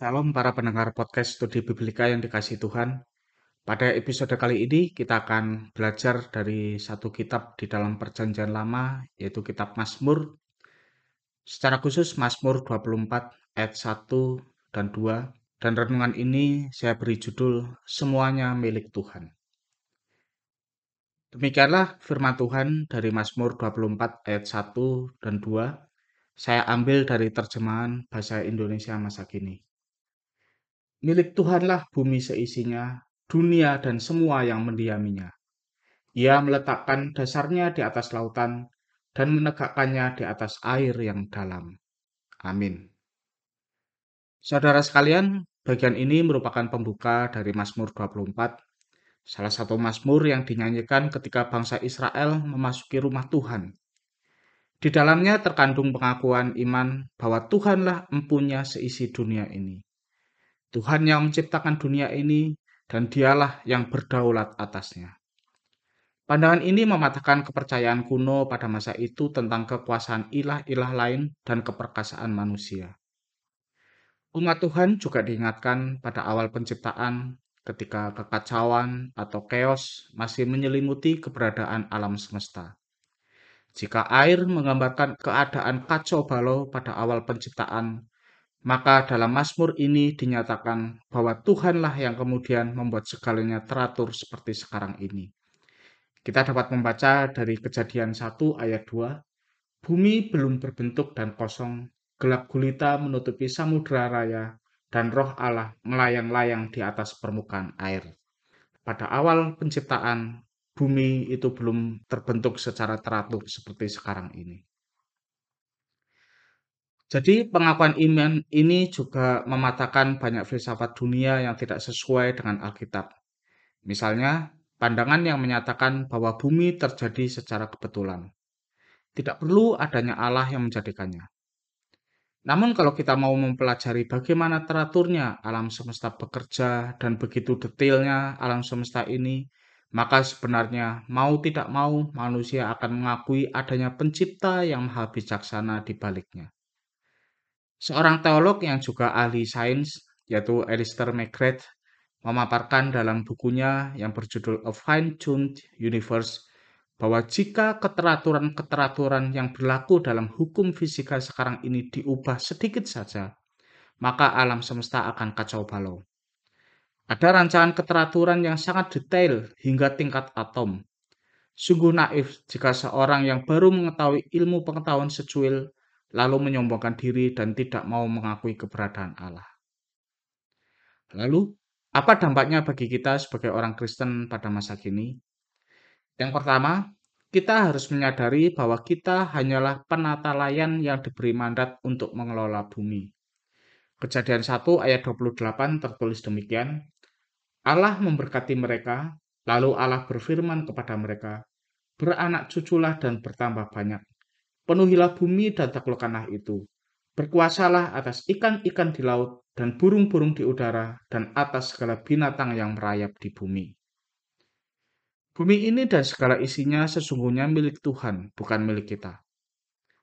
Salam para pendengar podcast Studi Biblika yang dikasih Tuhan. Pada episode kali ini kita akan belajar dari satu kitab di dalam perjanjian lama yaitu kitab Mazmur. Secara khusus Mazmur 24 ayat 1 dan 2 dan renungan ini saya beri judul Semuanya Milik Tuhan. Demikianlah firman Tuhan dari Mazmur 24 ayat 1 dan 2. Saya ambil dari terjemahan bahasa Indonesia masa kini. Milik Tuhanlah bumi seisinya, dunia dan semua yang mendiaminya. Ia meletakkan dasarnya di atas lautan dan menegakkannya di atas air yang dalam. Amin. Saudara sekalian, bagian ini merupakan pembuka dari Mazmur 24, salah satu Mazmur yang dinyanyikan ketika bangsa Israel memasuki rumah Tuhan. Di dalamnya terkandung pengakuan iman bahwa Tuhanlah empunya seisi dunia ini. Tuhan yang menciptakan dunia ini dan dialah yang berdaulat atasnya. Pandangan ini mematahkan kepercayaan kuno pada masa itu tentang kekuasaan ilah-ilah lain dan keperkasaan manusia. Umat Tuhan juga diingatkan pada awal penciptaan ketika kekacauan atau chaos masih menyelimuti keberadaan alam semesta. Jika air menggambarkan keadaan kacau balau pada awal penciptaan, maka dalam Mazmur ini dinyatakan bahwa Tuhanlah yang kemudian membuat segalanya teratur seperti sekarang ini. Kita dapat membaca dari kejadian 1 ayat 2, Bumi belum berbentuk dan kosong, gelap gulita menutupi samudera raya, dan roh Allah melayang-layang di atas permukaan air. Pada awal penciptaan, bumi itu belum terbentuk secara teratur seperti sekarang ini. Jadi pengakuan iman ini juga mematahkan banyak filsafat dunia yang tidak sesuai dengan Alkitab. Misalnya, pandangan yang menyatakan bahwa bumi terjadi secara kebetulan. Tidak perlu adanya Allah yang menjadikannya. Namun kalau kita mau mempelajari bagaimana teraturnya alam semesta bekerja dan begitu detailnya alam semesta ini, maka sebenarnya mau tidak mau manusia akan mengakui adanya pencipta yang maha bijaksana di baliknya. Seorang teolog yang juga ahli sains, yaitu Alistair McGrath, memaparkan dalam bukunya yang berjudul A Fine-Tuned Universe bahwa jika keteraturan-keteraturan yang berlaku dalam hukum fisika sekarang ini diubah sedikit saja, maka alam semesta akan kacau balau. Ada rancangan keteraturan yang sangat detail hingga tingkat atom. Sungguh naif jika seorang yang baru mengetahui ilmu pengetahuan secuil lalu menyombongkan diri dan tidak mau mengakui keberadaan Allah. Lalu, apa dampaknya bagi kita sebagai orang Kristen pada masa kini? Yang pertama, kita harus menyadari bahwa kita hanyalah penata layan yang diberi mandat untuk mengelola bumi. Kejadian 1 ayat 28 tertulis demikian, Allah memberkati mereka, lalu Allah berfirman kepada mereka, beranak cuculah dan bertambah banyak, Penuhilah bumi dan taklukkanlah itu. Berkuasalah atas ikan-ikan di laut dan burung-burung di udara dan atas segala binatang yang merayap di bumi. Bumi ini dan segala isinya sesungguhnya milik Tuhan, bukan milik kita.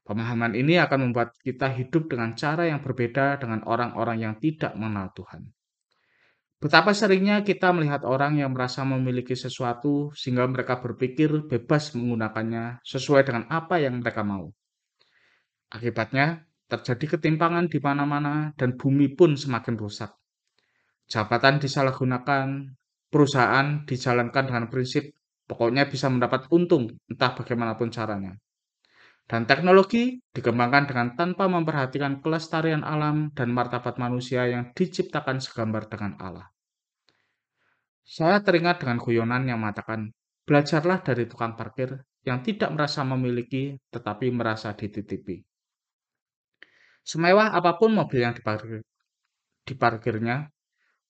Pemahaman ini akan membuat kita hidup dengan cara yang berbeda dengan orang-orang yang tidak mengenal Tuhan. Betapa seringnya kita melihat orang yang merasa memiliki sesuatu sehingga mereka berpikir bebas menggunakannya sesuai dengan apa yang mereka mau. Akibatnya, terjadi ketimpangan di mana-mana dan bumi pun semakin rusak. Jabatan disalahgunakan, perusahaan dijalankan dengan prinsip pokoknya bisa mendapat untung entah bagaimanapun caranya. Dan teknologi dikembangkan dengan tanpa memperhatikan kelestarian alam dan martabat manusia yang diciptakan segambar dengan Allah. Saya teringat dengan guyonan yang mengatakan, belajarlah dari tukang parkir yang tidak merasa memiliki tetapi merasa dititipi. Semewah apa pun mobil yang diparkir, diparkirnya,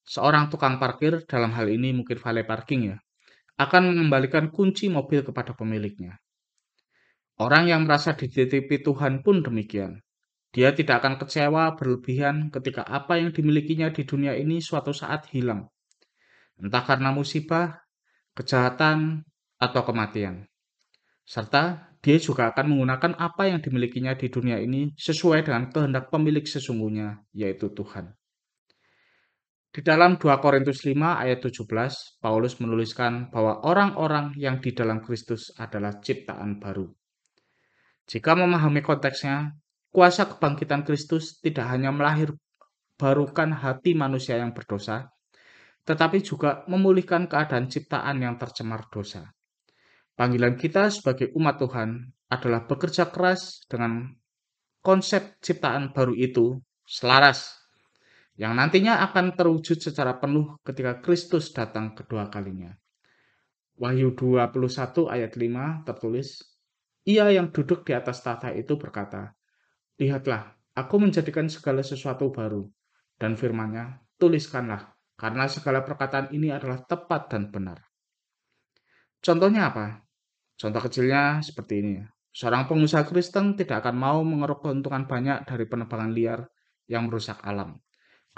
seorang tukang parkir, dalam hal ini mungkin valet parking ya, akan mengembalikan kunci mobil kepada pemiliknya. Orang yang merasa dititipi Tuhan pun demikian. Dia tidak akan kecewa berlebihan ketika apa yang dimilikinya di dunia ini suatu saat hilang. Entah karena musibah, kejahatan, atau kematian. Serta dia juga akan menggunakan apa yang dimilikinya di dunia ini sesuai dengan kehendak pemilik sesungguhnya, yaitu Tuhan. Di dalam 2 Korintus 5 ayat 17, Paulus menuliskan bahwa orang-orang yang di dalam Kristus adalah ciptaan baru. Jika memahami konteksnya, kuasa kebangkitan Kristus tidak hanya melahir barukan hati manusia yang berdosa, tetapi juga memulihkan keadaan ciptaan yang tercemar dosa. Panggilan kita sebagai umat Tuhan adalah bekerja keras dengan konsep ciptaan baru itu selaras yang nantinya akan terwujud secara penuh ketika Kristus datang kedua kalinya. Wahyu 21 ayat 5 tertulis, Ia yang duduk di atas tahta itu berkata, Lihatlah, aku menjadikan segala sesuatu baru. Dan firmannya, tuliskanlah, karena segala perkataan ini adalah tepat dan benar. Contohnya apa? Contoh kecilnya seperti ini. Seorang pengusaha Kristen tidak akan mau mengeruk keuntungan banyak dari penebangan liar yang merusak alam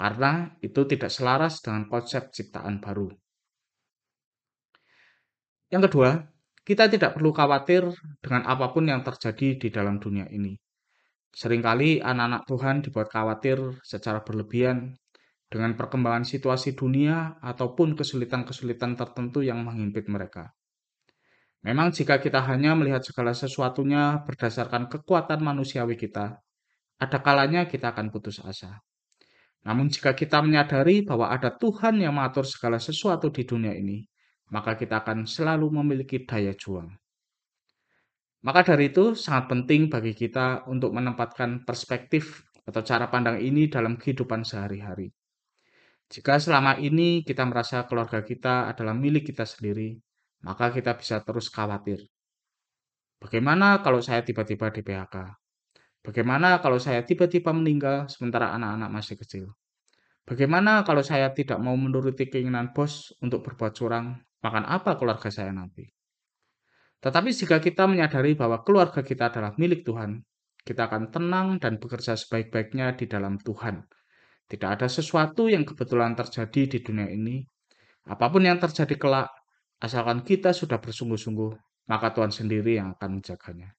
karena itu tidak selaras dengan konsep ciptaan baru. Yang kedua, kita tidak perlu khawatir dengan apa pun yang terjadi di dalam dunia ini. Seringkali anak-anak Tuhan dibuat khawatir secara berlebihan dengan perkembangan situasi dunia ataupun kesulitan-kesulitan tertentu yang menghimpit mereka. Memang jika kita hanya melihat segala sesuatunya berdasarkan kekuatan manusiawi kita, ada kalanya kita akan putus asa. Namun jika kita menyadari bahwa ada Tuhan yang mengatur segala sesuatu di dunia ini, maka kita akan selalu memiliki daya juang. Maka dari itu sangat penting bagi kita untuk menempatkan perspektif atau cara pandang ini dalam kehidupan sehari-hari. Jika selama ini kita merasa keluarga kita adalah milik kita sendiri, maka kita bisa terus khawatir. Bagaimana kalau saya tiba-tiba di PHK? Bagaimana kalau saya tiba-tiba meninggal sementara anak-anak masih kecil? Bagaimana kalau saya tidak mau menuruti keinginan bos untuk berbuat curang? Makan apa keluarga saya nanti? Tetapi jika kita menyadari bahwa keluarga kita adalah milik Tuhan, kita akan tenang dan bekerja sebaik-baiknya di dalam Tuhan. Tidak ada sesuatu yang kebetulan terjadi di dunia ini. Apa pun yang terjadi kelak, asalkan kita sudah bersungguh-sungguh, maka Tuhan sendiri yang akan menjaganya.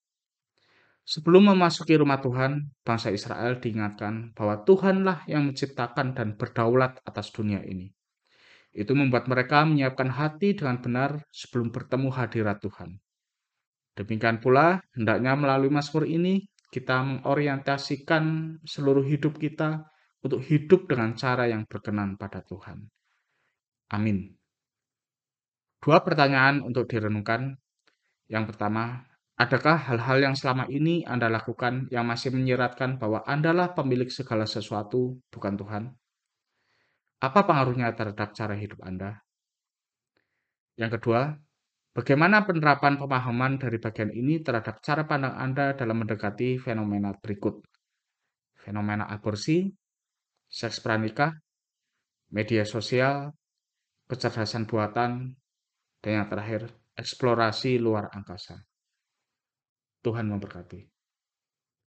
Sebelum memasuki rumah Tuhan, bangsa Israel diingatkan bahwa Tuhanlah yang menciptakan dan berdaulat atas dunia ini. Itu membuat mereka menyiapkan hati dengan benar sebelum bertemu hadirat Tuhan. Demikian pula, hendaknya melalui Mazmur ini, kita mengorientasikan seluruh hidup kita untuk hidup dengan cara yang berkenan pada Tuhan. Amin. Dua pertanyaan untuk direnungkan. Yang pertama, Adakah hal-hal yang selama ini Anda lakukan yang masih menyiratkan bahwa Andalah pemilik segala sesuatu, bukan Tuhan? Apa pengaruhnya terhadap cara hidup Anda? Yang kedua, bagaimana penerapan pemahaman dari bagian ini terhadap cara pandang Anda dalam mendekati fenomena berikut? Fenomena aborsi, seks pranikah, media sosial, kecerdasan buatan, dan yang terakhir, eksplorasi luar angkasa. Tuhan memberkati.